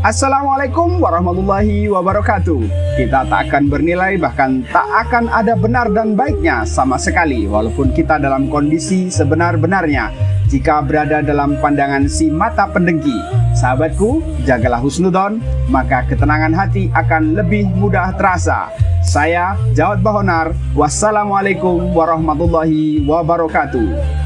Assalamualaikum warahmatullahi wabarakatuh. Kita tak akan bernilai bahkan tak akan ada benar dan baiknya sama sekali walaupun kita dalam kondisi sebenar-benarnya jika berada dalam pandangan si mata pendengki. Sahabatku, jagalah husnudon, maka ketenangan hati akan lebih mudah terasa. Saya Jawad Bahonar. Wassalamualaikum warahmatullahi wabarakatuh.